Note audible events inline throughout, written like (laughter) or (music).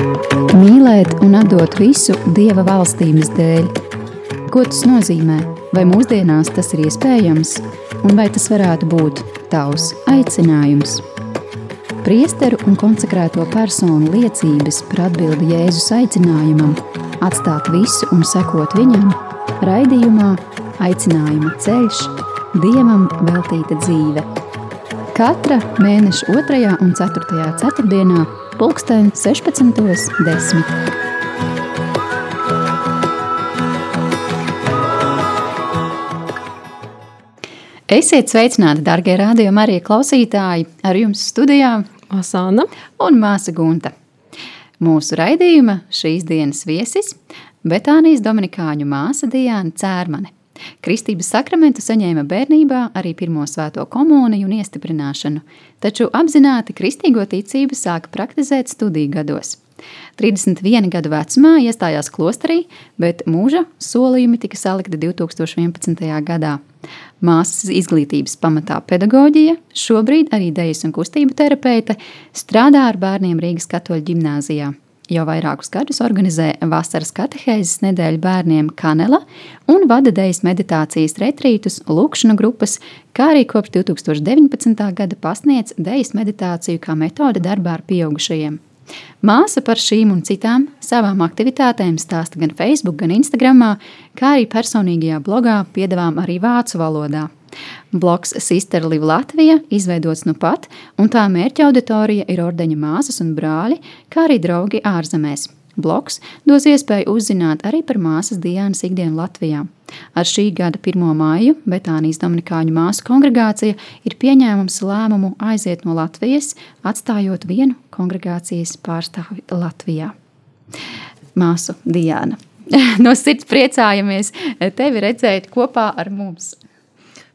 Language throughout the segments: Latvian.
Mīlēt un atdot visu Dieva valstības dēļ. Ko tas nozīmē? Vai mūsdienās tas ir iespējams? Un vai tas varētu būt tavs aicinājums? Priesteru un konsekrēto personu liecības par atbildi Jēzus aicinājumam, atstāt visu un sekot viņam, raidījumā Aicinājuma ceļš, Dievam veltīta dzīve. Katra mēneša 2. un 4. ceturtdienā, pulksten 16.10. Esiet sveicināti, darbie rādījumi, arī klausītāji. Ar jums studijā Asana un Māsa Gunta. Mūsu raidījuma šīs dienas viesis - Betānijas Dominikāņu māsa Diana Cērmane. Kristības sakramentu saņēma bērnībā arī pirmo svēto komuniju un iestiprināšanu, taču apzināti kristīgo ticību sāka praktizēt studiju gados. 31 gadu vecumā iestājās klosterī, bet mūža solījumi tika salikti 2011. gadā. Māsas izglītības pamatā pedagoģija, šobrīd arī dejas un kustību terapeite, strādā ar bērniem Rīgas katoļu ģimnāzijā jau vairākus gadus organizē vasaras katehēzes nedēļu bērniem Kanela un vada dejas meditācijas retrītus, lūkšanu grupas, kā arī kopš 2019. gada pasniedz dejas meditāciju kā metode darbā ar pieaugušajiem. Māsa par šīm un citām savām aktivitātēm stāsta gan Facebook, gan Instagram, kā arī personīgajā blogā piedāvām arī vācu valodā. Bloks Sister Live Latvija izveidots nu pat, un tā mērķa auditorija ir ordeņa māsas un brāļi, kā arī draugi ārzemēs. Bloks dos iespēju uzzināt arī par māsas Dienas ikdienu Latvijā. Ar šī gada 1. māju Betānijas Dominikāņu māsu kongregācija ir pieņēmusi lēmumu aiziet no Latvijas, atstājot vienu kongregācijas pārstāvi Latvijā. Māsu Diana. (laughs) No sirds priecājamies tevi redzēt kopā ar mums.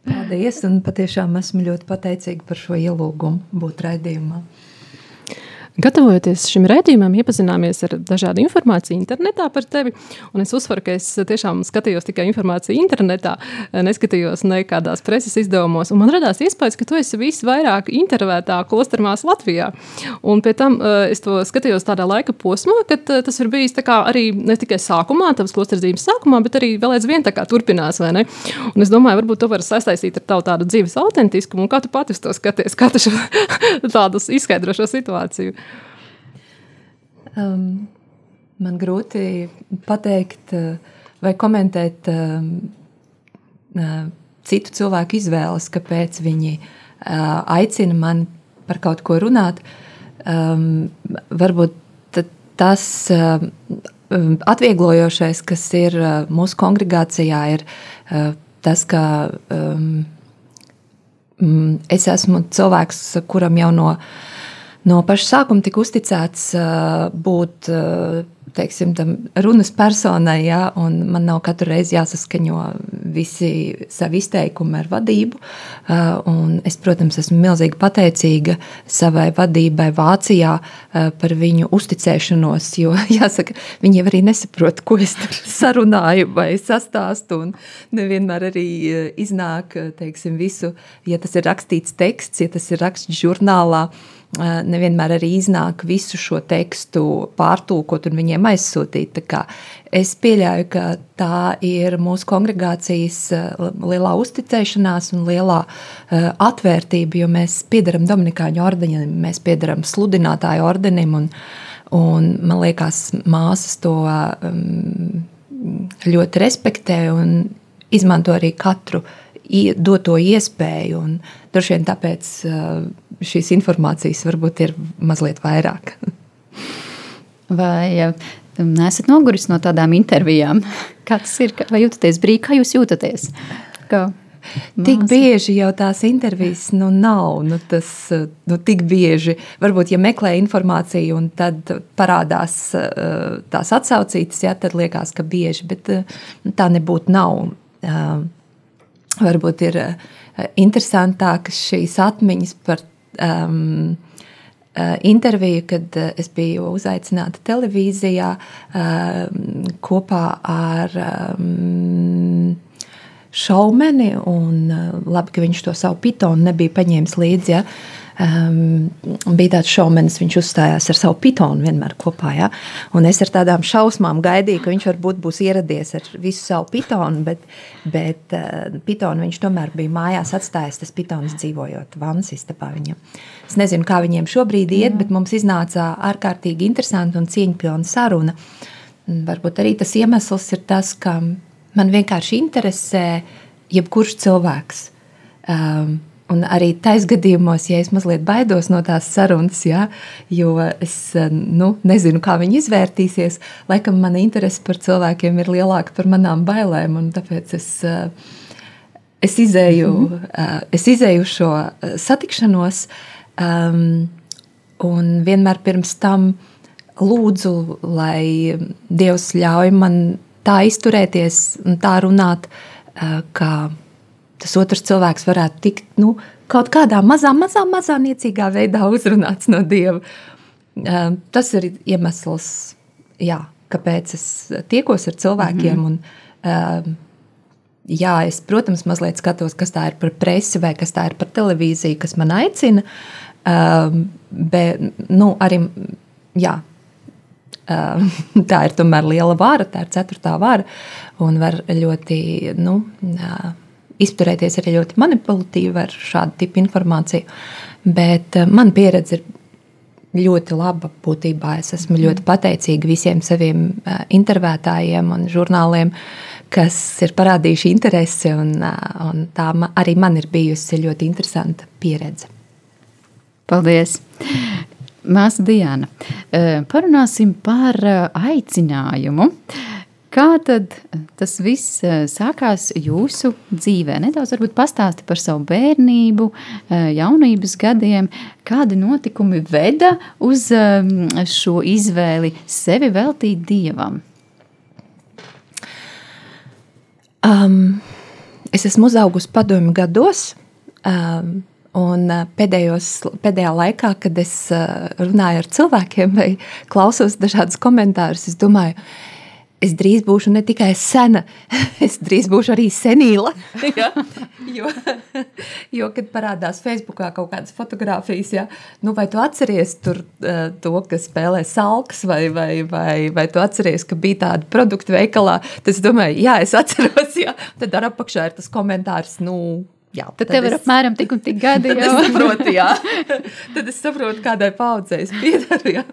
Paldies, un patiešām esmu ļoti pateicīga par šo ielūgumu būt raidījumā. Gatavojoties šim redzējumam, iepazināmies ar dažādu informāciju internetā par tevi. Es uzsveru, ka es tiešām skatījos tikai informāciju internetā, neskatījos nekādās preses izdevumos. Man radās iespējas, ka tu esi visvairāk intervētā klostermās Latvijā. Un pēc tam eh, es to skatījos tādā laika posmā, kad eh, tas ir bijis arī ne tikai sākumā, tavas klosterdzības sākumā, bet arī vēl aizvien tā kā turpinās. Es domāju, varbūt to var sasaistīt ar tavu tādu dzīves autentiskumu un kā tu pati to skaties, kā tu šo, (laughs) tādus izskaidro šo situāciju. Um, man grūti pateikt uh, vai komentēt um, citu cilvēku izvēles, kāpēc viņi uh, aicina mani par kaut ko runāt. Um, varbūt tas uh, atvieglojošais, kas ir uh, mūsu kongregācijā, ir uh, tas, ka um, es esmu cilvēks, kuram jau no uh, no paša sākuma tika uzticēts uh, būt uh, teiksim, runas personai, ja, un man nav katru reizi jāsaskaņo visi savi izteikumi ar vadību. Uh, es, protams, esmu milzīgi pateicīga savai vadībai Vācijā uh, par viņu uzticēšanos, jo, (laughs) jāsaka, viņi arī nesaprot, ko es (laughs) sarunāju vai sastāstu, un nevienmēr arī uh, iznāk, teiksim, visu, ja tas ir rakstīts teksts, ja tas ir raksts žurnālā, nevienmēr arī iznāk visu šo tekstu pārtulkot un viņiem aizsūtīt. Es pieļauju, ka tā ir mūsu kongregācijas lielā uzticēšanās un lielā atvērtība, jo mēs piedaram Dominikāņu ordenim, mēs piedaram sludinātāju ordenim un, un man liekas, māsas to ļoti respektē un izmanto arī katru doto iespēju. Un droši vien tāpēc šīs informācijas varbūt ir mazliet vairāk. (laughs) Vai nesat noguris no tādām intervijām? (laughs) Kā tas ir? Vai jūtaties brīvi? Kā jūs jūtaties? Kā? Tik bieži jau tās intervijas nu, nav. Nu, tas, nu, tik bieži, varbūt, ja meklē informāciju, un tad parādās tās atsaucītas, ja, tad liekas, ka bieži, bet tā nebūtu nav. Varbūt ir interesantākas šīs atmiņas par um, uh, interviju, kad uh, es biju uzaicināta televīzijā um, kopā ar um, šaumeni. Un, uh, labi, ka viņš to savu pitonu nebija paņēmis līdzi. Ja? Um, bija tāds šaumenis, viņš uzstājās ar savu pitonu vienmēr kopā. Ja? Un es ar tādām šausmām gaidīju, ka viņš varbūt būs ieradies ar visu savu pitonu, bet, bet uh, pitonu viņš tomēr bija mājās atstājis. Tas pitons dzīvojot vannas istabā viņam. Es nezinu, kā viņiem šobrīd iet, mm. bet mums iznāca ārkārtīgi interesanta un cieņpilna saruna. Varbūt arī tas iemesls ir tas, ka man vienkārši interesē jebkurš cilvēks. Um, Un arī taisa gadījumos, ja es mazliet baidos no tās sarunas, ja, jo es nu, nezinu, kā viņi izvērtīsies, laikam mana interese par cilvēkiem ir lielāka par manām bailēm. Tāpēc es, es, izēju, mm -hmm. es izēju šo satikšanos, um, un vienmēr pirms tam lūdzu, lai Dievs ļauj man tā izturēties un tā runāt, kā tas otrs cilvēks varētu tikt nu, kaut kādā mazā, mazā, mazā niecīgā veidā uzrunāts no Dieva. Ehm, tas ir iemesls, jā, kāpēc es tiekos ar cilvēkiem. Mm -hmm. un, ehm, jā, es, protams, mazliet skatos, kas tā ir par presi vai kas tā ir par televīziju, kas man aicina. Ehm, bet nu, arī jā, (laughs) tā ir tomēr liela vara, tā ir ceturtā vara un var ļoti. Nu, izturēties arī ļoti manipulatīvi ar šādu tipu informāciju. Bet eh, man pieredze ir ļoti laba būtībā. Es esmu ļoti mhm. pateicīga visiem saviem eh, intervētājiem un žurnāliem, kas ir parādījuši interesi. Un, eh, un tā arī man ir bijusi ļoti interesanta pieredze. Paldies! Māsa Diana, parunāsim par aicinājumu. Kā tad tas viss eh, sākās jūsu dzīvē? Nedaudz varbūt pastāsti par savu bērnību, eh, jaunības gadiem, kādi notikumi veda uz ehm, šo izvēli sevi veltīt Dievam? Um, es esmu uzaugusi padomju gados. Um, Un eh, pēdējos, pēdējā laikā, kad es runāju ar cilvēkiem vai (laughs) klausos dažādus komentārus, es domāju, ka es drīz būšu ne tikai sena, (laughs) es drīz būšu arī senīla. (laughs) ja? (laughs) jo, jo, kad parādās Facebookā kaut kādas fotogrāfijas, ja? nu, vai tu atceries tur, uh, to, kas spēlē salks, vai, vai, vai, vai tu atceries, ka bija tāda produkta veikalā, tad es domāju, jā, es atceros, ja? tad ar apakšā ir tas komentārs, nu, Jā, tad, tad tev ir es, apmēram tik un tik gadi. tad, es saprotu, jā. tad es saprotu, kādai paudzei es piedaru.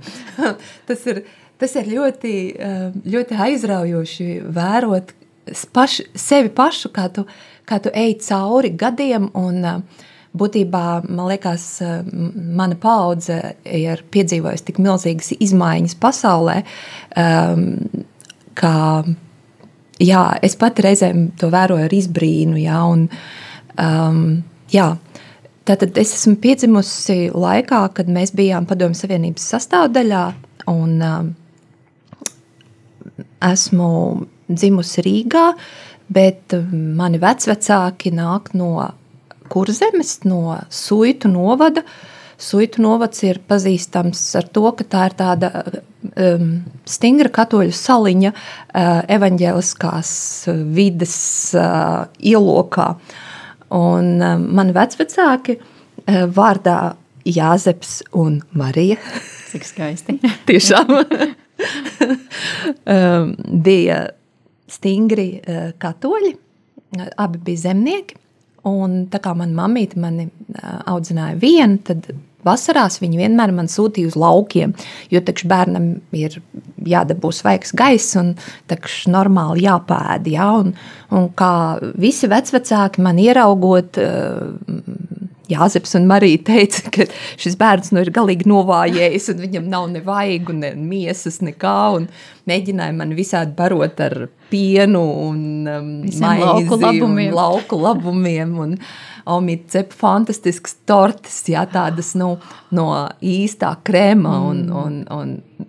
Tas ir tas ir ļoti, eh, ļoti aizraujoši vērot paš, sevi pašu, kā tu, kā tu ej cauri gadiem. Un, eh, Būtībā, man liekas, eh, mana paudze ir piedzīvojusi tik milzīgas izmaiņas pasaulē, um, ka jā, es pat reizēm to vēroju ar izbrīnu. Jā, un, um, jā, Tātad es esmu piedzimusi laikā, kad mēs bijām Padomju Savienības sastāvdaļā. Un, um, esmu dzimusi Rīgā, bet mani vecvecāki nāk no Kurzemes, no Suitu novada. Suitu novads ir pazīstams ar to, ka tā ir tāda um, stingra katoļu saliņa uh, evaņģēliskās vides uh, ielokā. Un uh, mani vecvecāki uh, vārdā Jāzeps un Marija. Cik skaisti. (laughs) Tiešām. (laughs) (laughs) um, bija stingri uh, katoļi, abi bija zemnieki. Un tā kā manā mamīte mani uh, audzināja vienu, tad vasarās viņi vienmēr man sūtīja uz laukiem. Jo takš bērnam ir jādabū svaigs gaiss un takš normāli jāpēd. Ja? Un, un kā visi vecvecāki man ieraugot, uh, Jāzeps un Marija teica, ka šis bērns nu ir galīgi novājējis, un viņam nav ne vaigu, ne miesas, nekā. Mēģināja man visādi barot ar pienu un um, maizi, lauku labumiem. Un lauku labumiem un, Omīte cep fantastiskas tortes, jā, tādas nu, no īstā krēma un, mm. un, un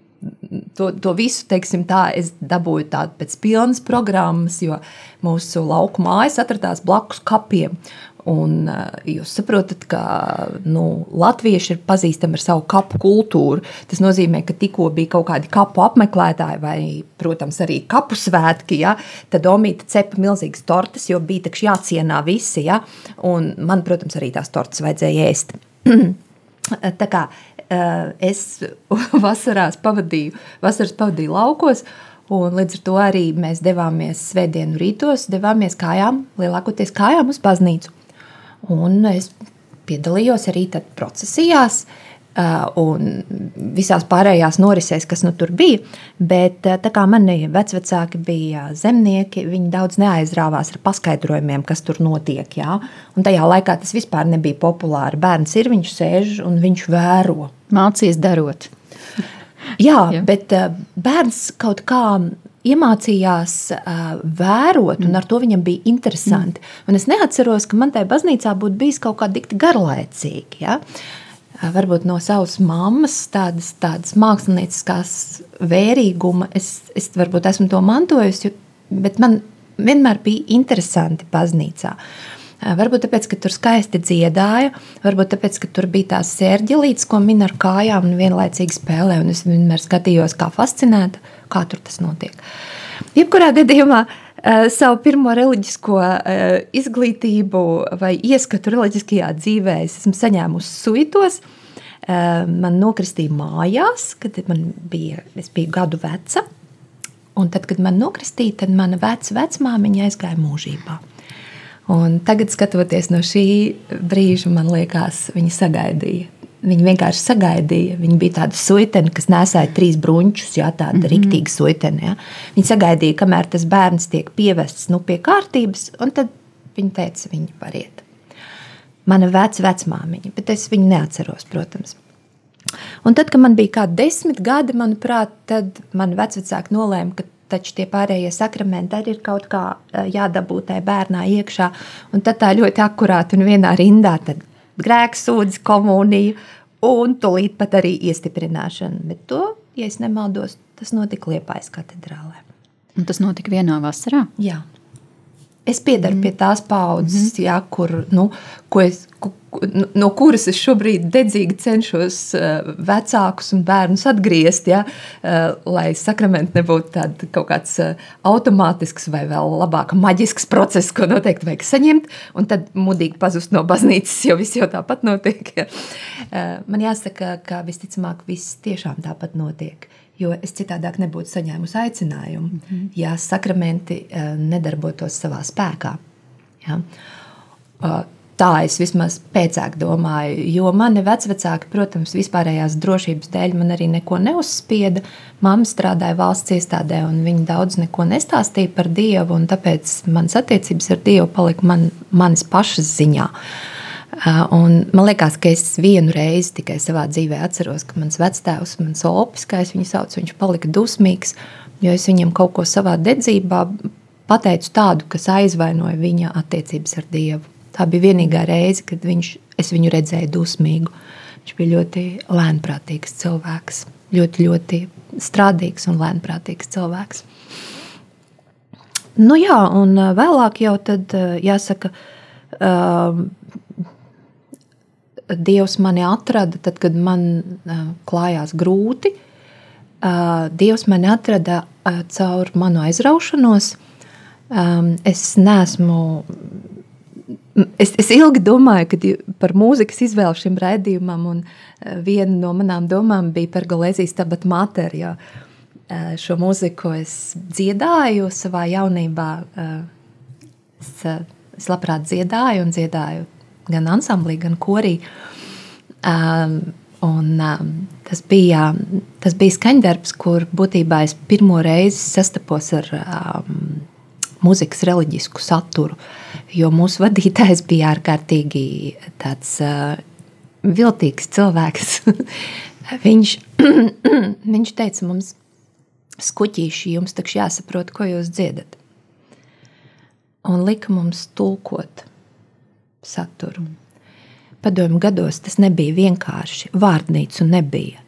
to, to visu, teiksim, tā, es dabūju tādu pēc pilnas programmas, jo mūsu lauku mājas atradās blakus kapiem. Un, jūs saprotat, ka nu, latvieši ir pazīstami ar savu kapu kultūru. Tas nozīmē, ka tikko bija kaut kādi kapu apmeklētāji, vai, protams, arī kapu svētki, ja, tad Omīte cepa milzīgas tortes, jo bija jācienā visi. Ja, un man, protams, arī tās tortes vajadzēja ēst. (clears throat) Tā kā es (laughs) vasarās pavadīju, vasaras pavadīju laukos, un līdz ar to arī mēs devāmies svētdienu rītos, devāmies kājām, lielākoties kājām uz baznīcu. Un es piedalījos arī procesijās, un visās pārējās norisēs, kas nu tur bija. Bet tā kā mani vecvecāki bija zemnieki, viņi daudz neaizrāvās ar paskaidrojumiem, kas tur notiek. Jā? Un tajā laikā tas vispār nebija populāri. Bērns ir, viņš sēž un viņš vēro. Mācīs darot. Jā, Jā, bet bērns kaut kā iemācījās uh, vērot, un ar to viņam bija interesanti. Mm. Un es neatceros, ka man tajā baznīcā būtu bijis kaut kā dikti garlaicīgi. Ja? Uh, varbūt no savas mammas, tādas, tādas mākslinieckās vērīguma. Es, es varbūt esmu to mantojusi, bet man vienmēr bija interesanti baznīcā. Varbūt tāpēc, ka tur skaisti dziedāja, varbūt tāpēc, ka tur bija tās sērģelītes, ko min ar kājām un vienlaicīgi spēlē. Un es vienmēr skatījos, kā fascinēta, kā tur tas notiek. Jebkurā gadījumā savu pirmo reliģisko izglītību vai ieskatu reliģiskajā dzīvē es esmu saņēmusi suitos. Man nokristīja mājās, kad man bija, es biju gadu veca. Un tad, kad man nokristīja, tad mana veca vecmāmiņa aizgāja mūžībā. Un tagad, skatoties no šī brīža, man liekas, viņa sagaidīja Viņa vienkārši sagaidīja. Viņa bija tāda suitene, kas nesāja trīs brunčus, jā, tāda mm -hmm. riktīga suitene. Jā. Viņa sagaidīja, kamēr tas bērns tiek pievests nu, pie kārtības, un tad viņa teica, viņa var iet. Mana veca vecmāmiņa, bet es viņu neatceros, protams. Un tad, kad man bija kādi desmit gadi, manuprāt, tad man vecvecāki nolēma, ka taču tie pārējie sakramenti arī ir kaut kā jādabū tajā bērnā iekšā. Un tad tā ļoti akurāti un vienā rindā grēksūdzi, komuniju un tūlīt pat arī iestiprināšanu. Bet to, ja es nemaldos, tas notika Liepājas katedrālē. Un tas notika vienā vasarā? Jā. Es piedaru mm. pie tās paudzes, mm jā, kur, nu, es, no kuras es šobrīd dedzīgi cenšos eh, vecākus un bērnus atgriezt, ja, eh, lai sakramenti nebūtu kaut kāds eh, automātisks vai vēl labāk maģisks process, ko noteikti vajag saņemt, un tad mudīgi pazust no baznīcas, jo viss jau tāpat notiek. Ja. Man jāsaka, ka visticamāk viss tiešām tāpat notiek. Jo es citādāk nebūtu saņēmusi aicinājumu, mm -hmm. ja sakramenti nedarbotos savā spēkā. Ja Tā es vismaz pēcāk domāju, jo mani vecvecāki, protams, vispārējās drošības dēļ man arī neko neuzspieda. Māma strādāja valsts iestādē, un viņa daudz neko nestāstīja par Dievu, un tāpēc manas attiecības ar Dievu palika man, manas pašas ziņā. (laughs) Un man liekas, ka es vienu reizi tikai savā dzīvē atceros, ka mans vectēvs, mans opis, kā es viņu saucu, viņš palika dusmīgs, jo es viņam kaut ko savā dedzībā pateicu tādu, kas aizvainoja viņa attiecības ar Dievu. Tā bija vienīgā reize, kad viņš, es viņu redzēju dusmīgu. Viņš bija ļoti lēnprātīgs cilvēks, ļoti, ļoti strādīgs un lēnprātīgs cilvēks. Nu jā, un vēlāk jau tad jāsaka, uh, Dievs mani atrada, tad, kad man klājās grūti. Dievs mani atrada caur manu aizraušanos. Es neesmu Es, es ilgi domāju par mūzikas izvēli šim raidījumam, un viena no manām domām bija par Galēzijas tabat materi, jo e, šo mūziku es dziedāju savā jaunībā. Es, es labprāt dziedāju un dziedāju gan ansamblī, gan korī. Um, un, um, tas, bija, tas bija skaņdarbs, kur būtībā es pirmo reizi sastapos ar um, mūzikas reliģisku saturu. Jo mūsu (laughs) vadītājs bija ārkārtīgi tāds uh, viltīgs cilvēks. (laughs) viņš, (clears throat) viņš teica mums, skuķīši, jums taču jāsaprot, ko jūs dziedat. Un lika mums tulkot saturu. Padomju gados tas nebija vienkārši. Vārdnīcu nebija.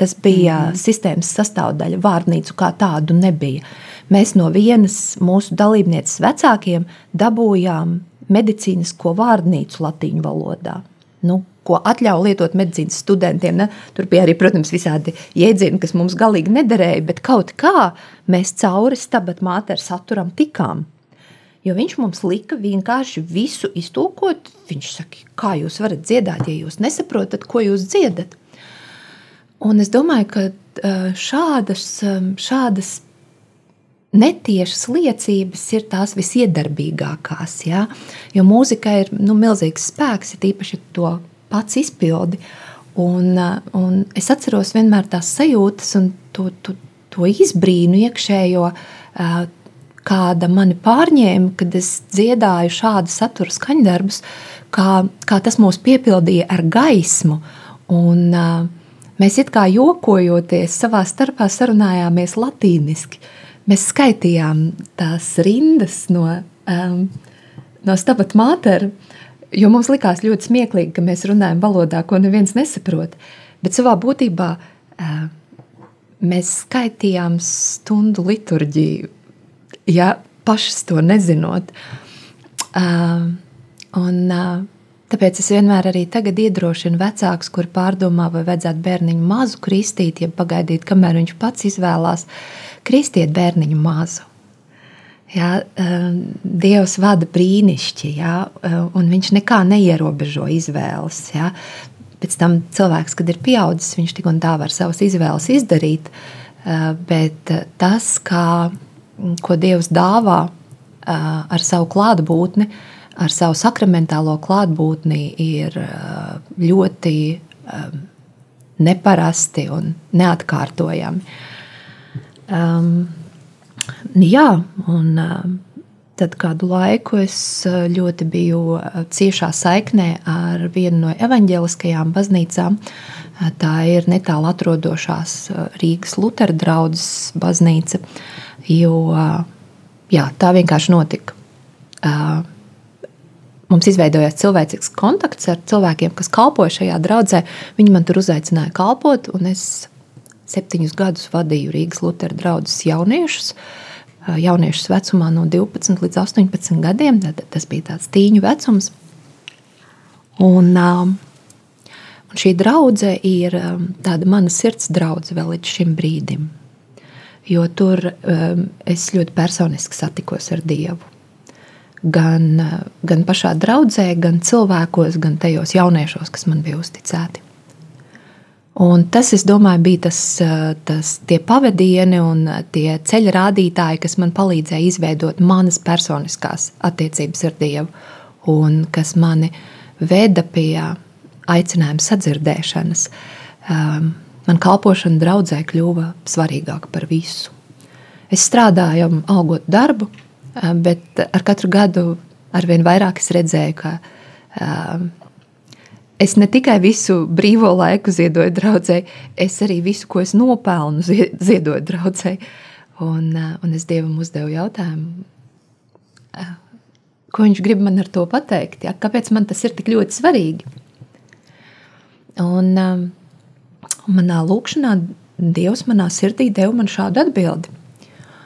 Tas bija mm -hmm. sistēmas sastāvdaļa. Vārdnīcu kā tādu nebija. Mēs no vienas mūsu dalībnieces vecākiem dabūjām medicīnisko vārnīcu latīņu valodā. Nu, ko atļauj lietot medicīnas studentiem. Ne? Tur bija arī, protams, visādi jēdzieni, kas mums galīgi nederēja, bet kaut kā mēs cauri stabat māteri saturam tikām. Jo viņš mums lika vienkārši visu iztulkot. Viņš saka, kā jūs varat dziedāt, ja jūs nesaprotat, ko jūs dziedat. Un es domāju, ka šādas, šādas netiešas liecības ir tās visiedarbīgākās. Ja? Jo mūzika ir nu, milzīgs spēks, ir īpaši to pats izpildi. Un, un es atceros vienmēr tās sajūtas un to, to, to izbrīnu iekšējo kāda mani pārņēma, kad es dziedāju šādu satura skaņdarbus, kā, kā tas mūs piepildīja ar gaismu. Un, uh, mēs it kā jokojoties savā starpā sarunājāmies latīniski. Mēs skaitījām tās rindas no, um, no Stabat Mātera, jo mums likās ļoti smieklīgi, ka mēs runājam valodā, ko neviens nesaprot. Bet savā būtībā uh, mēs skaitījām stundu liturģiju ja pašas to nezinot. Uh, un, uh, Tāpēc es vienmēr arī tagad iedrošinu vecākus, kuri pārdomā, vai vajadzētu bērniņu mazu kristīt, ja pagaidīt, kamēr viņš pats izvēlās, kristiet bērniņu mazu. Ja, Dievs vada brīnišķi, ja, un viņš nekā neierobežo izvēles. Ja. Pēc tam cilvēks, kad ir pieaudzis, viņš tik un tā var savas izvēles izdarīt, bet tas, kā ko Dievs dāvā ar savu klātbūtni, ar savu sakramentālo klātbūtni, ir ļoti neparasti un neatkārtojami. Um, jā, un tad kādu laiku es ļoti biju ciešā saiknē ar vienu no evaņģēliskajām baznīcām. Tā ir netālu atrodošās Rīgas Lutera draudzes baznīca. Uh, Jo jā, tā vienkārši notika. Mums izveidojās cilvēcīgs kontakts ar cilvēkiem, kas kalpoja šajā draudzē. Viņi man tur uzaicināja kalpot, un es septiņus gadus vadīju Rīgas Lutera draugus jauniešus. Jauniešus vecumā no 12 līdz 18 gadiem. Tas bija tāds tīņu vecums. Un, un šī draudzene ir tāda mana sirds draudzene vēl līdz šim brīdim jo tur um, es ļoti personiski satikos ar Dievu. Gan, uh, gan pašā draudzē, gan cilvēkos, gan tajos jauniešos, kas man bija uzticēti. Un tas, es domāju, bija tas, uh, tas pavadieni un tie ceļa rādītāji, kas man palīdzēja izveidot manas personiskās attiecības ar Dievu, un kas mani veda pie aicinājuma sadzirdēšanas. Um, man kalpošana draudzē kļuva svarīgāka par visu. Es strādāju, augot darbu, bet ar katru gadu arvien vairāk es redzēju, ka es ne tikai visu brīvo laiku ziedoju draudzē, es arī visu, ko es nopelnu, ziedoju draudzē. Un, un es Dievam uzdevu jautājumu, ko viņš grib man ar to pateikt, ja? kāpēc man tas ir tik ļoti svarīgi. Un, manā lūkšanā Dievs manā sirdī deva man šādu atbildi.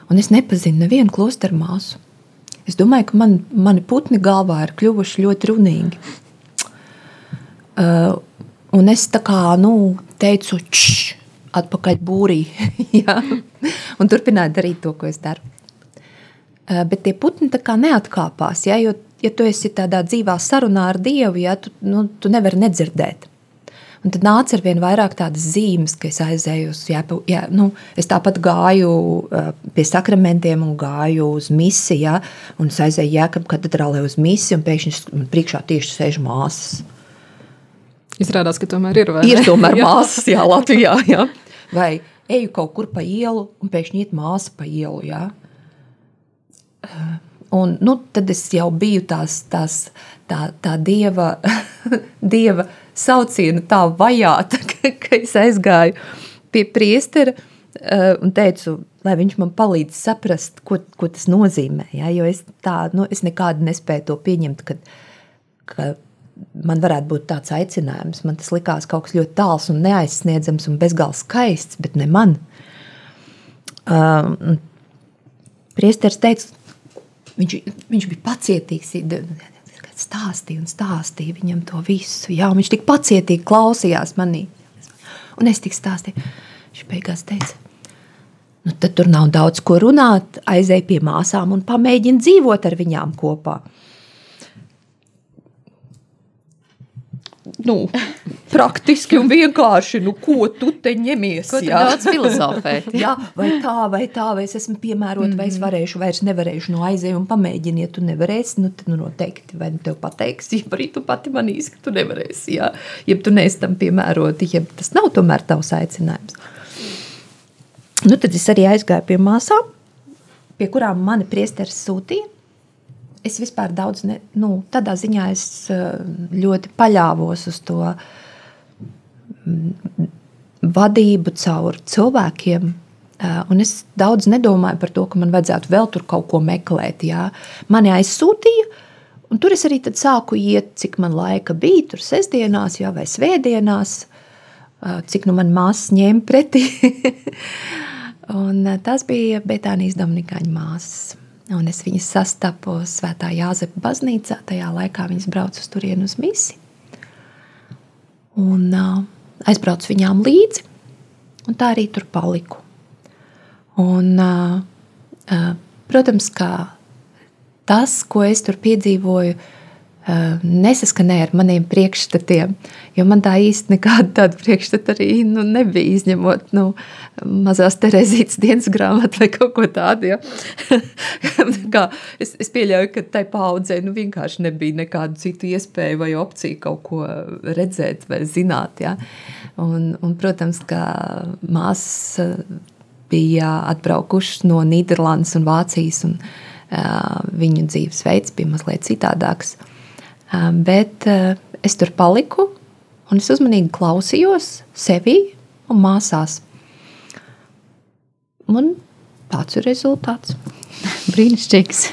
Un es nepazinu nevienu klosteru māsu. Es domāju, ka man, mani putni galvā ir kļuvuši ļoti runīgi. Uh, un es tā kā nu, teicu, čš, atpakaļ būrī. (laughs) ja? Un turpināju darīt to, ko es daru. Uh, bet tie putni tā kā neatkāpās. Ja? Jo, ja tu esi tādā dzīvā sarunā ar Dievu, ja? tu, nu, tu nevari nedzirdēt. Un tad nāca ar vien vairāk tādas zīmes, ka es aizēju uz, jā, jā, nu, es tāpat gāju pie sakramentiem un gāju uz misiju, ja, un es aizēju Jēkabu katedrālē uz misiju, un pēkšņi man priekšā tieši sēž māsas. Izrādās, ka tomēr ir vai Ir tomēr (laughs) māsas, jā, Latvijā, jā. Vai eju kaut kur pa ielu, un pēkšņi iet māsa pa ielu, jā. Un, nu, tad es jau biju tās, tās, tā, tā dieva, (laughs) dieva saucienu tā vajāta, (laughs) ka, ka es aizgāju pie priestera uh, un teicu, lai viņš man palīdz saprast, ko, ko tas nozīmē. Ja? Jo es, tā, nu, es nekādu nespēju to pieņemt, ka, ka man varētu būt tāds aicinājums. Man tas likās kaut kas ļoti tāls un neaizsniedzams un bezgalīgi skaists, bet ne man. Uh, Priesteris teica, viņš, viņš bija pacietīgs stāstīja un stāstīja viņam to visu. Jā, viņš tik pacietīgi klausījās manī. Un es tik stāstīju. Viņš beigās teica, nu tad tur nav daudz ko runāt. Aizej pie māsām un pamēģini dzīvot ar viņām kopā. Nu, praktiski un vienkārši, nu, ko tu te ņemies? Ko tu jā? daudz filozofēt? (laughs) jā, vai tā, vai tā, vai es esmu piemērota, mm -hmm. vai es varēšu, vai es nevarēšu. Nu, aizej un pamēģini, ja tu nevarēsi, nu, tad nu, noteikti, vai nu tev pateiks, ja arī tu pati manīsi, ka tu nevarēsi, jā. Ja tu neesi tam piemērota, ja tas nav tomēr tavs aicinājums. Nu, tad es arī aizgāju pie māsām, pie kurām mani priesteris sūtīja es vispār daudz, ne, nu, tādā ziņā es eh, ļoti paļāvos uz to mm, vadību caur cilvēkiem. Eh, un es daudz nedomāju par to, ka man vajadzētu vēl tur kaut ko meklēt. Jā. Mani aizsūtīja, un tur es arī sāku iet, cik man laika bija, tur sestdienās jā, vai svētdienās, eh, cik nu man māsas ņēma pretī. (laughs) un tas bija Betānijas Dominikāņu māsas. Un es viņas sastapu Svētā Jāzepa baznīcā. Tajā laikā viņas brauca uz turieni uz misiju. Un uh, aizbraucu viņām līdzi, un tā arī tur paliku. Un, uh, uh, protams, ka tas, ko es tur piedzīvoju, nesaskanēja ar maniem priekšstatiem. Jo man tā īsti nekāda tāda priekšstata arī nu, nebija. Izņemot nu, mazās Terezītas dienas grāmatu vai kaut ko tādu. Ja. (laughs) es, es pieļauju, ka tai paudzei nu, vienkārši nebija nekādu citu iespēju vai opciju kaut ko redzēt vai zināt. Ja. Un, un, protams, ka māsas eh, bija atbraukušas no Nīderlandes un Vācijas. Un, uh, viņu dzīvesveids bija mazliet citādāks. Uh, Bet es tur paliku un es uzmanīgi klausījos sevi un māsās. Un tāds ir rezultāts. (laughs) Brīnišķīgs.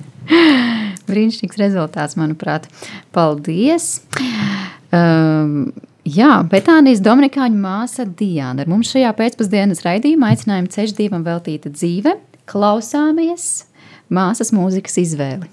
(laughs) Brīnišķīgs rezultāts, manuprāt. Paldies! Um, jā, Betānijas Dominikāņu māsa Diana. Ar mums šajā pēcpusdienas raidījumā aicinājuma ceļš dievam veltīta dzīve. Klausāmies māsas mūzikas izvēli.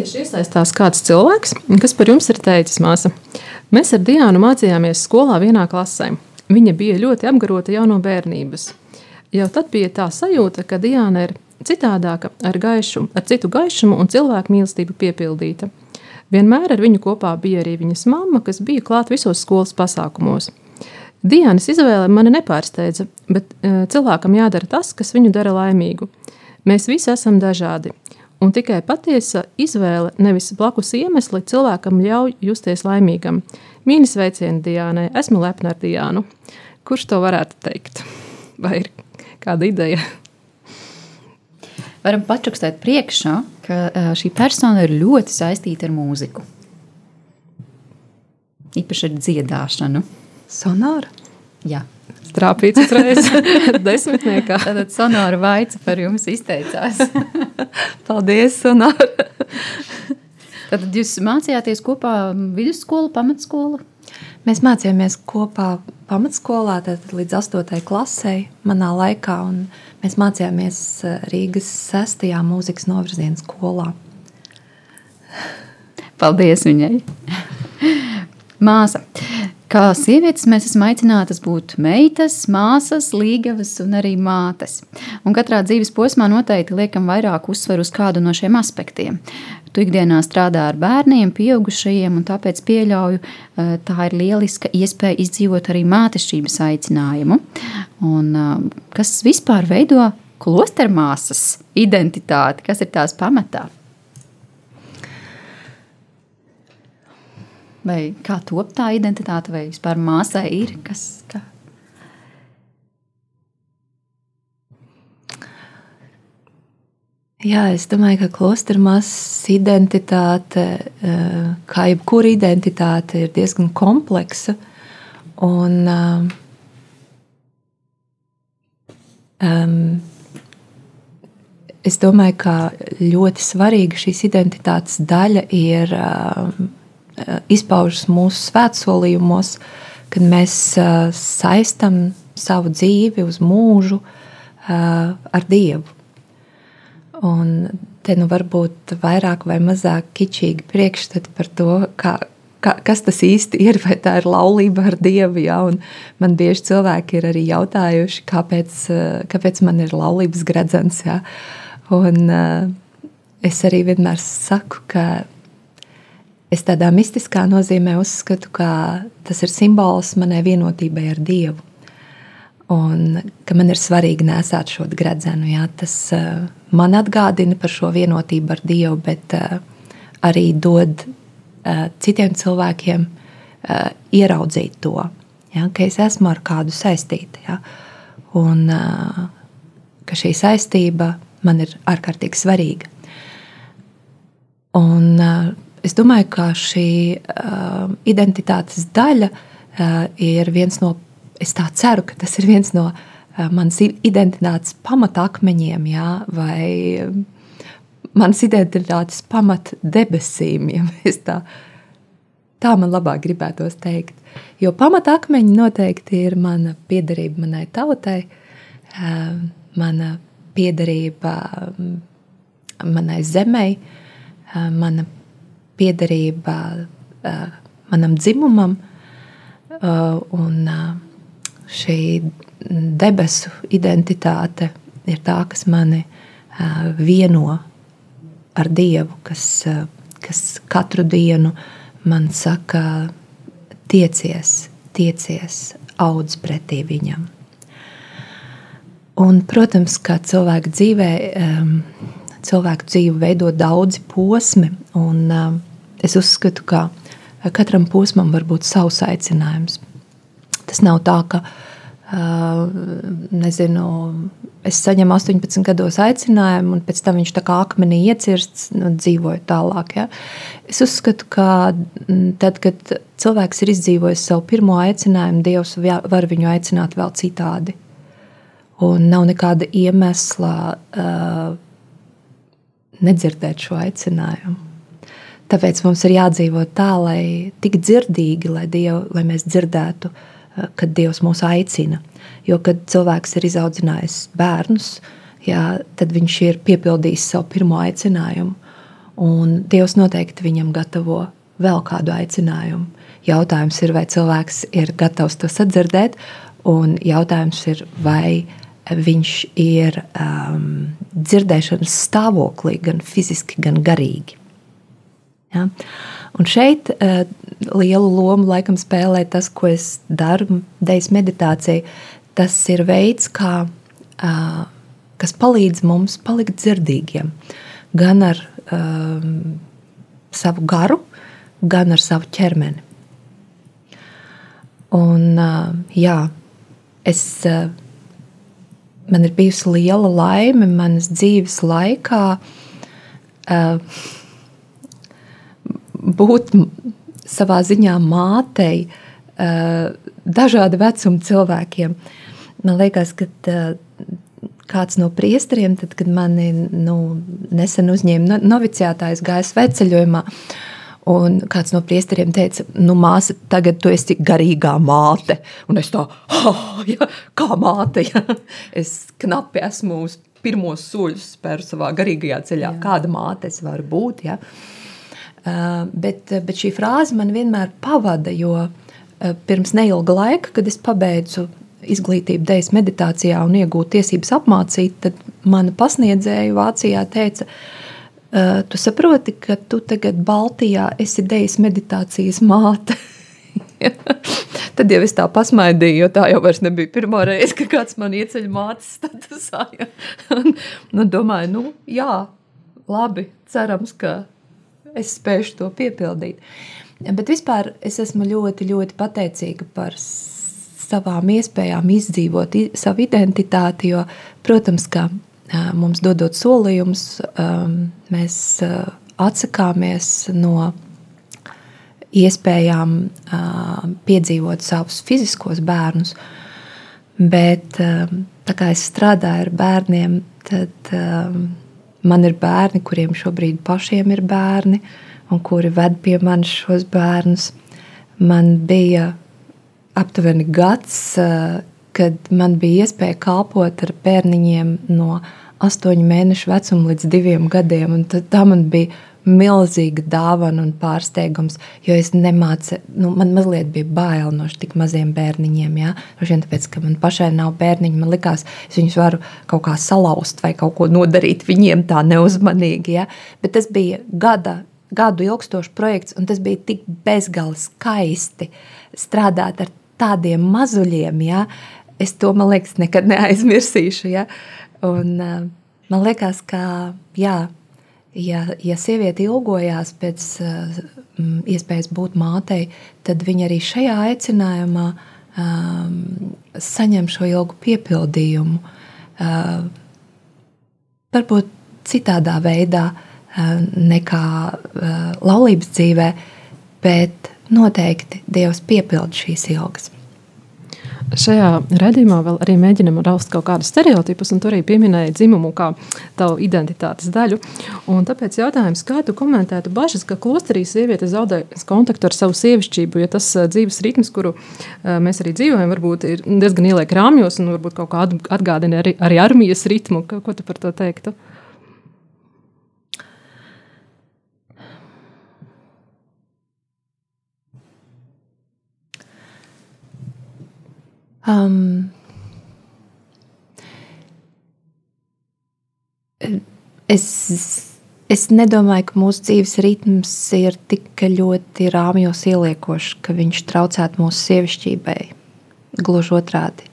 Netieši iesaistās kāds cilvēks, kas par jums ir teicis, māsa. Mēs ar Diānu mācījāmies skolā vienā klasē. Viņa bija ļoti apgarota jau no bērnības. Jau tad bija tā sajūta, ka Diana ir citādāka, ar, gaišu, ar citu gaišumu un cilvēku mīlestību piepildīta. Vienmēr ar viņu kopā bija arī viņas mamma, kas bija klāt visos skolas pasākumos. Dienas izvēle mani nepārsteidza, bet uh, cilvēkam jādara tas, kas viņu dara laimīgu. Mēs visi esam dažādi, un tikai patiesa izvēle, nevis blakus iemesli, cilvēkam ļauj justies laimīgam. Mīnis veicieni Dienai, esmu lepna ar Diānu. Kurš to varētu teikt? Vai ir kāda ideja? Varam pačukstēt priekšā, ka šī persona ir ļoti saistīta ar mūziku. Īpaši ar dziedāšanu. Sonāra? Jā. Strāpīts uzreiz (laughs) desmitniekā. Tātad Sonāra Vaica par jums izteicās. (laughs) Paldies, Sonāra! Tad jūs mācījāties kopā vidusskolu, pamatskolu? Mēs mācījāmies kopā pamatskolā, tad līdz 8. klasē manā laikā, un mēs mācījāmies Rīgas 6. mūzikas novirziena skolā. Paldies viņai! Māsa, Kā sievietes mēs esam aicinātas būt meitas, māsas, līgavas un arī mātes. Un katrā dzīves posmā noteikti liekam vairāk uzsveru uz kādu no šiem aspektiem. Tu ikdienā strādā ar bērniem, pieaugušajiem, un tāpēc pieļauju, eh, tā ir lieliska iespēja izdzīvot arī mātešķības aicinājumu. Un, eh, kas vispār veido klostermāsas identitāti, kas ir tās pamatā? Vai kā top tā identitāte, vai vispār māsai ir kas? Kā? Jā, es domāju, ka klostermāsas identitāte, eh, kā jebkura identitāte, ir diezgan kompleksa. Un, um, es domāju, ka ļoti svarīga šīs identitātes daļa ir um, izpaužas mūsu svētsolījumos, kad mēs eh, saistam savu dzīvi uz mūžu eh, ar Dievu. Un te nu var būt vairāk vai mazāk kičīgi priekšstati par to, kā, kā, kas tas īsti ir, vai tā ir laulība ar Dievu. Ja? Un man bieži cilvēki ir arī jautājuši, kāpēc, kāpēc man ir laulības gredzens. Ja? Un, es arī vienmēr saku, ka Es tādā mistiskā nozīmē uzskatu, ka tas ir simbols manai vienotībai ar Dievu. Un ka man ir svarīgi nesāt šo gredzenu. Jā, tas uh, man atgādina par šo vienotību ar Dievu, bet uh, arī dod uh, citiem cilvēkiem ieraudzīt to, jā, ka es esmu ar kādu saistīta. Jā, un ka šī saistība man ir ārkārtīgi svarīga. Un, es domāju, ka šī uh, identitātes daļa uh, ir viens no, es tā ceru, ka tas ir viens no uh, manas identitātes pamatakmeņiem, jā, vai manas identitātes pamatdebesīm, ja mēs tā, tā man labāk gribētos teikt. Jo pamatakmeņi noteikti ir mana piederība manai tautai, uh, mana piederība manai zemei, uh, mana piederība manam dzimumam, un šī debesu identitāte ir tā, kas mani vieno ar Dievu, kas, kas katru dienu man saka, tiecies, tiecies, audz pretī viņam. Un, protams, kā cilvēka dzīvē, cilvēku dzīvi veido daudzi posmi, un Es uzskatu, ka katram posmam var būt savs aicinājums. Tas nav tā, ka nezinu, es saņemu 18 gados aicinājumu, un pēc tam viņš tā kā akmenī iecirsts, nu, dzīvoju tālāk. Ja? Es uzskatu, ka tad, kad cilvēks ir izdzīvojis savu pirmo aicinājumu, Dievs var viņu aicināt vēl citādi. Un nav nekāda iemesla uh, nedzirdēt šo aicinājumu. Tāpēc mums ir jādzīvot tā, lai tik dzirdīgi, lai, Dievu, lai mēs dzirdētu, eh, kad Dievs mūs aicina. Jo, kad cilvēks ir izaudzinājis bērnus, jā, tad viņš ir piepildījis savu pirmo aicinājumu. Un Dievs noteikti viņam gatavo vēl kādu aicinājumu. Jautājums ir, vai cilvēks ir gatavs to sadzirdēt, un jautājums ir, vai viņš ir um, dzirdēšanas stāvoklī, gan fiziski, gan garīgi. Ja? Un šeit uh, lielu lomu laikam spēlē tas, ko es daru, dejas meditācija. Tas ir veids, kā, uh, kas palīdz mums palikt dzirdīgiem. Gan ar um, savu garu, gan ar savu ķermeni. Un, uh, jā, es, uh, man ir bijusi liela laime manas dzīves laikā uh, būt savā ziņā mātei dažādu vecumu cilvēkiem. Man liekas, ka kāds no priesteriem, tad, kad mani nu, nesen uzņēma noviciātājs, gāja sveceļojumā. Un kāds no priesteriem teica, nu, māsa, tagad tu esi garīgā māte. Un es tā, oh, ja, kā māte, ja. (laughs) es knapi esmu uz pirmos soļus spēru savā garīgajā ceļā. Jā. Kāda māte es varu būt? Ja. Uh, bet, bet šī frāze man vienmēr pavada, jo uh, pirms neilga laika, kad es pabeidzu izglītību dēļ meditācijā un iegūt tiesības apmācīt, tad mana pasniedzēja Vācijā teica, tu saproti, ka tu tagad Baltijā esi dēļ meditācijas māte. (laughs) Tad jau es tā pasmaidīju, jo tā jau nebija pirmā reize, kad kāds man ieceļ mātes statusā. Ja. (laughs) Un, nu, domāju, nu, jā, labi, cerams, ka es spēšu to piepildīt. Bet vispār es esmu ļoti, ļoti pateicīga par savām iespējām izdzīvot savu identitāti. Jo, protams, ka mums dodot solījumus, mēs atsakāmies no iespējām piedzīvot savus fiziskos bērnus. Bet tā kā es strādāju ar bērniem, tad man ir bērni, kuriem šobrīd pašiem ir bērni, un kuri ved pie manis šos bērnus. Man bija aptuveni gads, eh, kad man bija iespēja kalpot ar bērniņiem no astoņu mēnešu vecuma līdz diviem gadiem. Tā man bija milzīga dāvana un pārsteigums, jo es nemācīju, nu, man mazliet bija bail no tik maziem bērniņiem. Ja? Vien tāpēc, ka man pašai nav bērniņi, man likās, es viņus varu kaut kā salauzt vai kaut ko nodarīt viņiem tā neuzmanīgi. Ja? Bet tas bija gada, gadu ilgstošs projekts, un tas bija tik bezgalīgi skaisti strādāt ar tādiem mazuļiem, ja, es to, man liekas, nekad neaizmirsīšu. Ja. Un, uh, man liekas, ka, jā, ja, ja sieviete ilgojās pēc uh, iespējas būt mātei, tad viņa arī šajā aicinājumā um, saņem šo ilgu piepildījumu. Uh, varbūt citādā veidā uh, nekā uh, laulības dzīvē, bet noteikti Dievs piepilda šīs ilgas. Šajā redzējumā vēl arī mēģinām rast kaut kādus stereotipus, un tur arī pieminēja dzimumu kā tavu identitātes daļu. Un tāpēc jautājums, kā tu komentētu bažas, ka klosterī sieviete zaudē kontaktu ar savu sievišķību, jo tas dzīves ritms, kuru mēs arī dzīvojam, varbūt ir diezgan ieliek rāmjos un varbūt kaut kā atgādina arī, arī armijas ritmu. Ko tu par to teiktu? Um, es, es nedomāju, ka mūsu dzīves ritms ir tik ļoti rāmjos ieliekošs, ka viņš traucētu mūsu sievišķībai. Gluži otrādi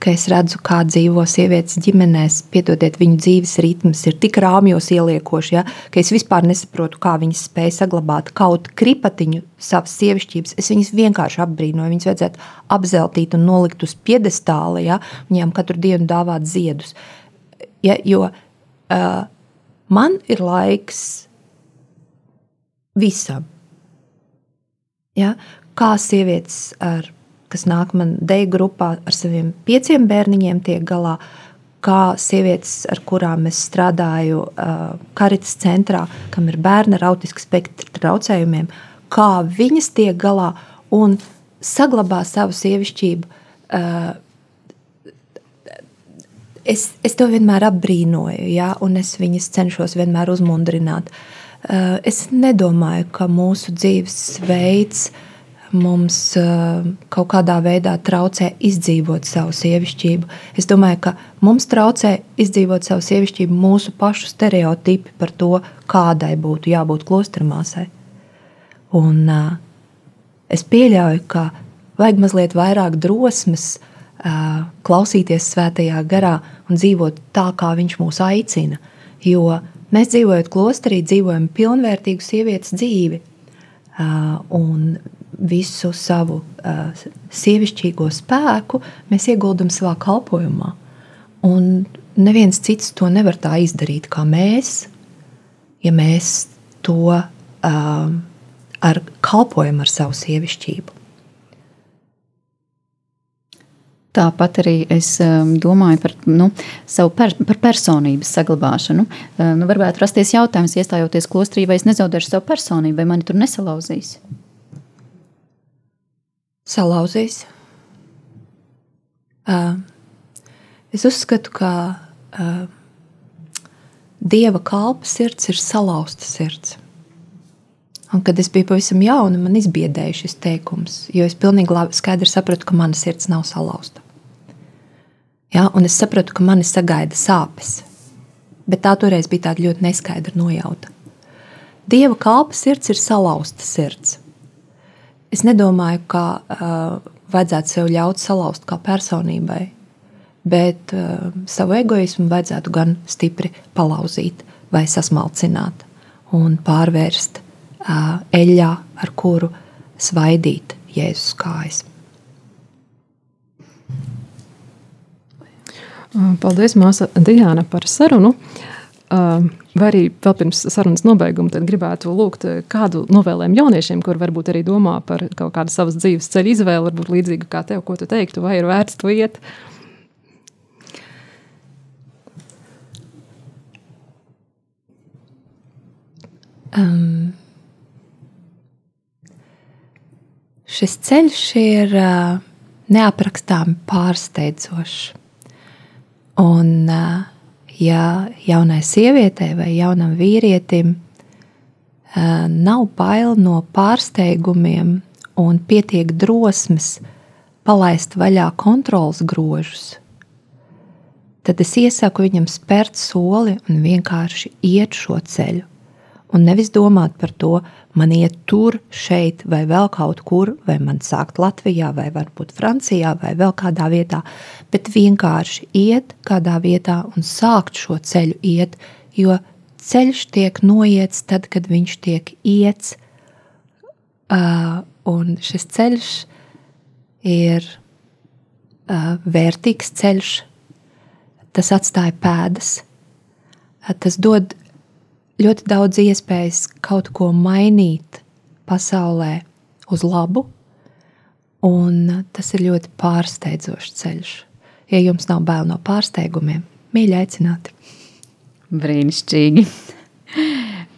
ka es redzu, kā dzīvo sievietes ģimenēs, piedodiet, viņu dzīves ritms ir tik rāmjos ieliekoši, ja, ka es vispār nesaprotu, kā viņas spēj saglabāt kaut kripatiņu savas sievišķības. Es viņas vienkārši apbrīnoju. Viņas vajadzētu apzeltīt un nolikt uz piedestāla, ja, viņām katru dienu dāvāt ziedus. Ja, jo uh, man ir laiks visam. Ja, kā sievietes ar kas nāk man deju grupā ar saviem pieciem bērniņiem, tiek galā. Kā sievietes, ar kurām es strādāju, karitas centrā, kam ir bērni ar autisku spektru traucējumiem, kā viņas tiek galā un saglabā savu sievišķību. Es, es to vienmēr apbrīnoju, ja, un es viņas cenšos vienmēr uzmundrināt. Es nedomāju, ka mūsu dzīvesveids mums uh, kaut kādā veidā traucē izdzīvot savu sievišķību. Es domāju, ka mums traucē izdzīvot savu sievišķību mūsu pašu stereotipi par to, kādai būtu jābūt klostermāsai. Un, uh, es pieļauju, ka vajag mazliet vairāk drosmes uh, klausīties svētajā garā un dzīvot tā, kā viņš mūs aicina. Jo mēs dzīvojot klosterī, dzīvojam pilnvērtīgu sievietes dzīvi. Uh, visu savu uh, sievišķīgo spēku mēs ieguldam savā kalpošanā. Un neviens cits to nevar tā izdarīt kā mēs, ja mēs to uh, ar kalpojam ar savu sievišķību. Tāpat arī es um, domāju par, nu, per, par personības saglabāšanu. Uh, nu, varētu rasties jautājums, iestājoties klostrī, vai es nezaudēšu savu personību, vai mani tur nesalauzīs. Salauzīs. Uh, es uzskatu, ka uh, dieva kalpa sirds ir salauzta sirds. Un, kad es biju pavisam jauna, man izbiedēja šis teikums, jo es pilnīgi labi, skaidri sapratu, ka mana sirds nav salauzta. Ja, un es sapratu, ka mani sagaida sāpes, bet tā toreiz bija tāda ļoti neskaidra nojauta. Dieva kalpa sirds ir salauzta sirds. Es nedomāju, ka uh, vajadzētu sev ļaut salauzt kā personībai, bet uh, savu egoismu vajadzētu gan stipri palauzīt vai sasmalcināt un pārvērst eļļā, ar kuru svaidīt Jēzus kājas. Paldies, māsa Diana, par sarunu. Vai arī vēl pirms sarunas nobeiguma gribētu lūgt kādu novēlējumu jauniešiem, kur varbūt arī domā par kaut kādu savas dzīves ceļu izvēli, varbūt līdzīgu kā tev, ko tu teiktu, vai ir vērts to iet? Um, šis ceļš ir uh, neaprakstāmi pārsteidzošs. Un, uh, ja jaunai sievietei vai jaunam vīrietim nav bail no pārsteigumiem un pietiek drosmes palaist vaļā kontrols grožus, tad es iesaku viņam spērt soli un vienkārši iet šo ceļu un nevis domāt par to, man iet tur, šeit, vai vēl kaut kur, vai man sākt Latvijā, vai varbūt Francijā, vai vēl kādā vietā, bet vienkārši iet kādā vietā un sākt šo ceļu iet, jo ceļš tiek noiets tad, kad viņš tiek iets, uh, un šis ceļš ir uh, vērtīgs ceļš, tas atstāja pēdas, tas dod ļoti daudz iespējas kaut ko mainīt pasaulē uz labu, un tas ir ļoti pārsteidzošs ceļš. Ja jums nav bail no pārsteigumiem, mīļi aicināti. Brīnišķīgi!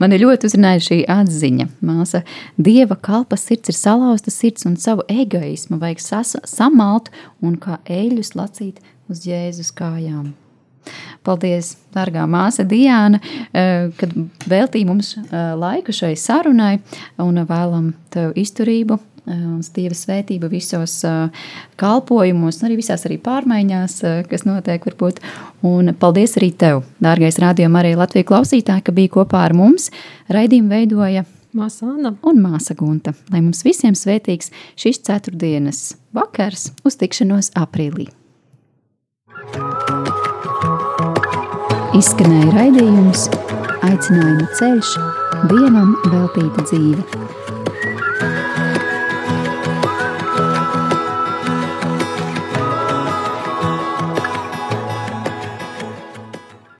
Man ir ļoti uzrunājusi šī atziņa. Māsa, dieva kalpa sirds ir salauzta sirds un savu egoismu vajag sas, samalt un kā eļļus lacīt uz Jēzus kājām. Paldies, dārgā māsa Diana, eh, kad veltīja mums eh, laiku šai sarunai un vēlam tev izturību eh, un Dieva svētību visos kalpojumos, arī visās arī pārmaiņās, kas notiek varbūt. Un paldies arī tev, dārgais rādījuma arī Latvijas klausītāji, ka bija kopā ar mums. Raidījumu veidoja Māsa Anna un Māsa Gunta. Lai mums visiem svētīgs šis ceturtdienas vakars uz tikšanos aprīlī. Izskanēja raidījums Aicinājuma ceļš, Dievam veltīta dzīve.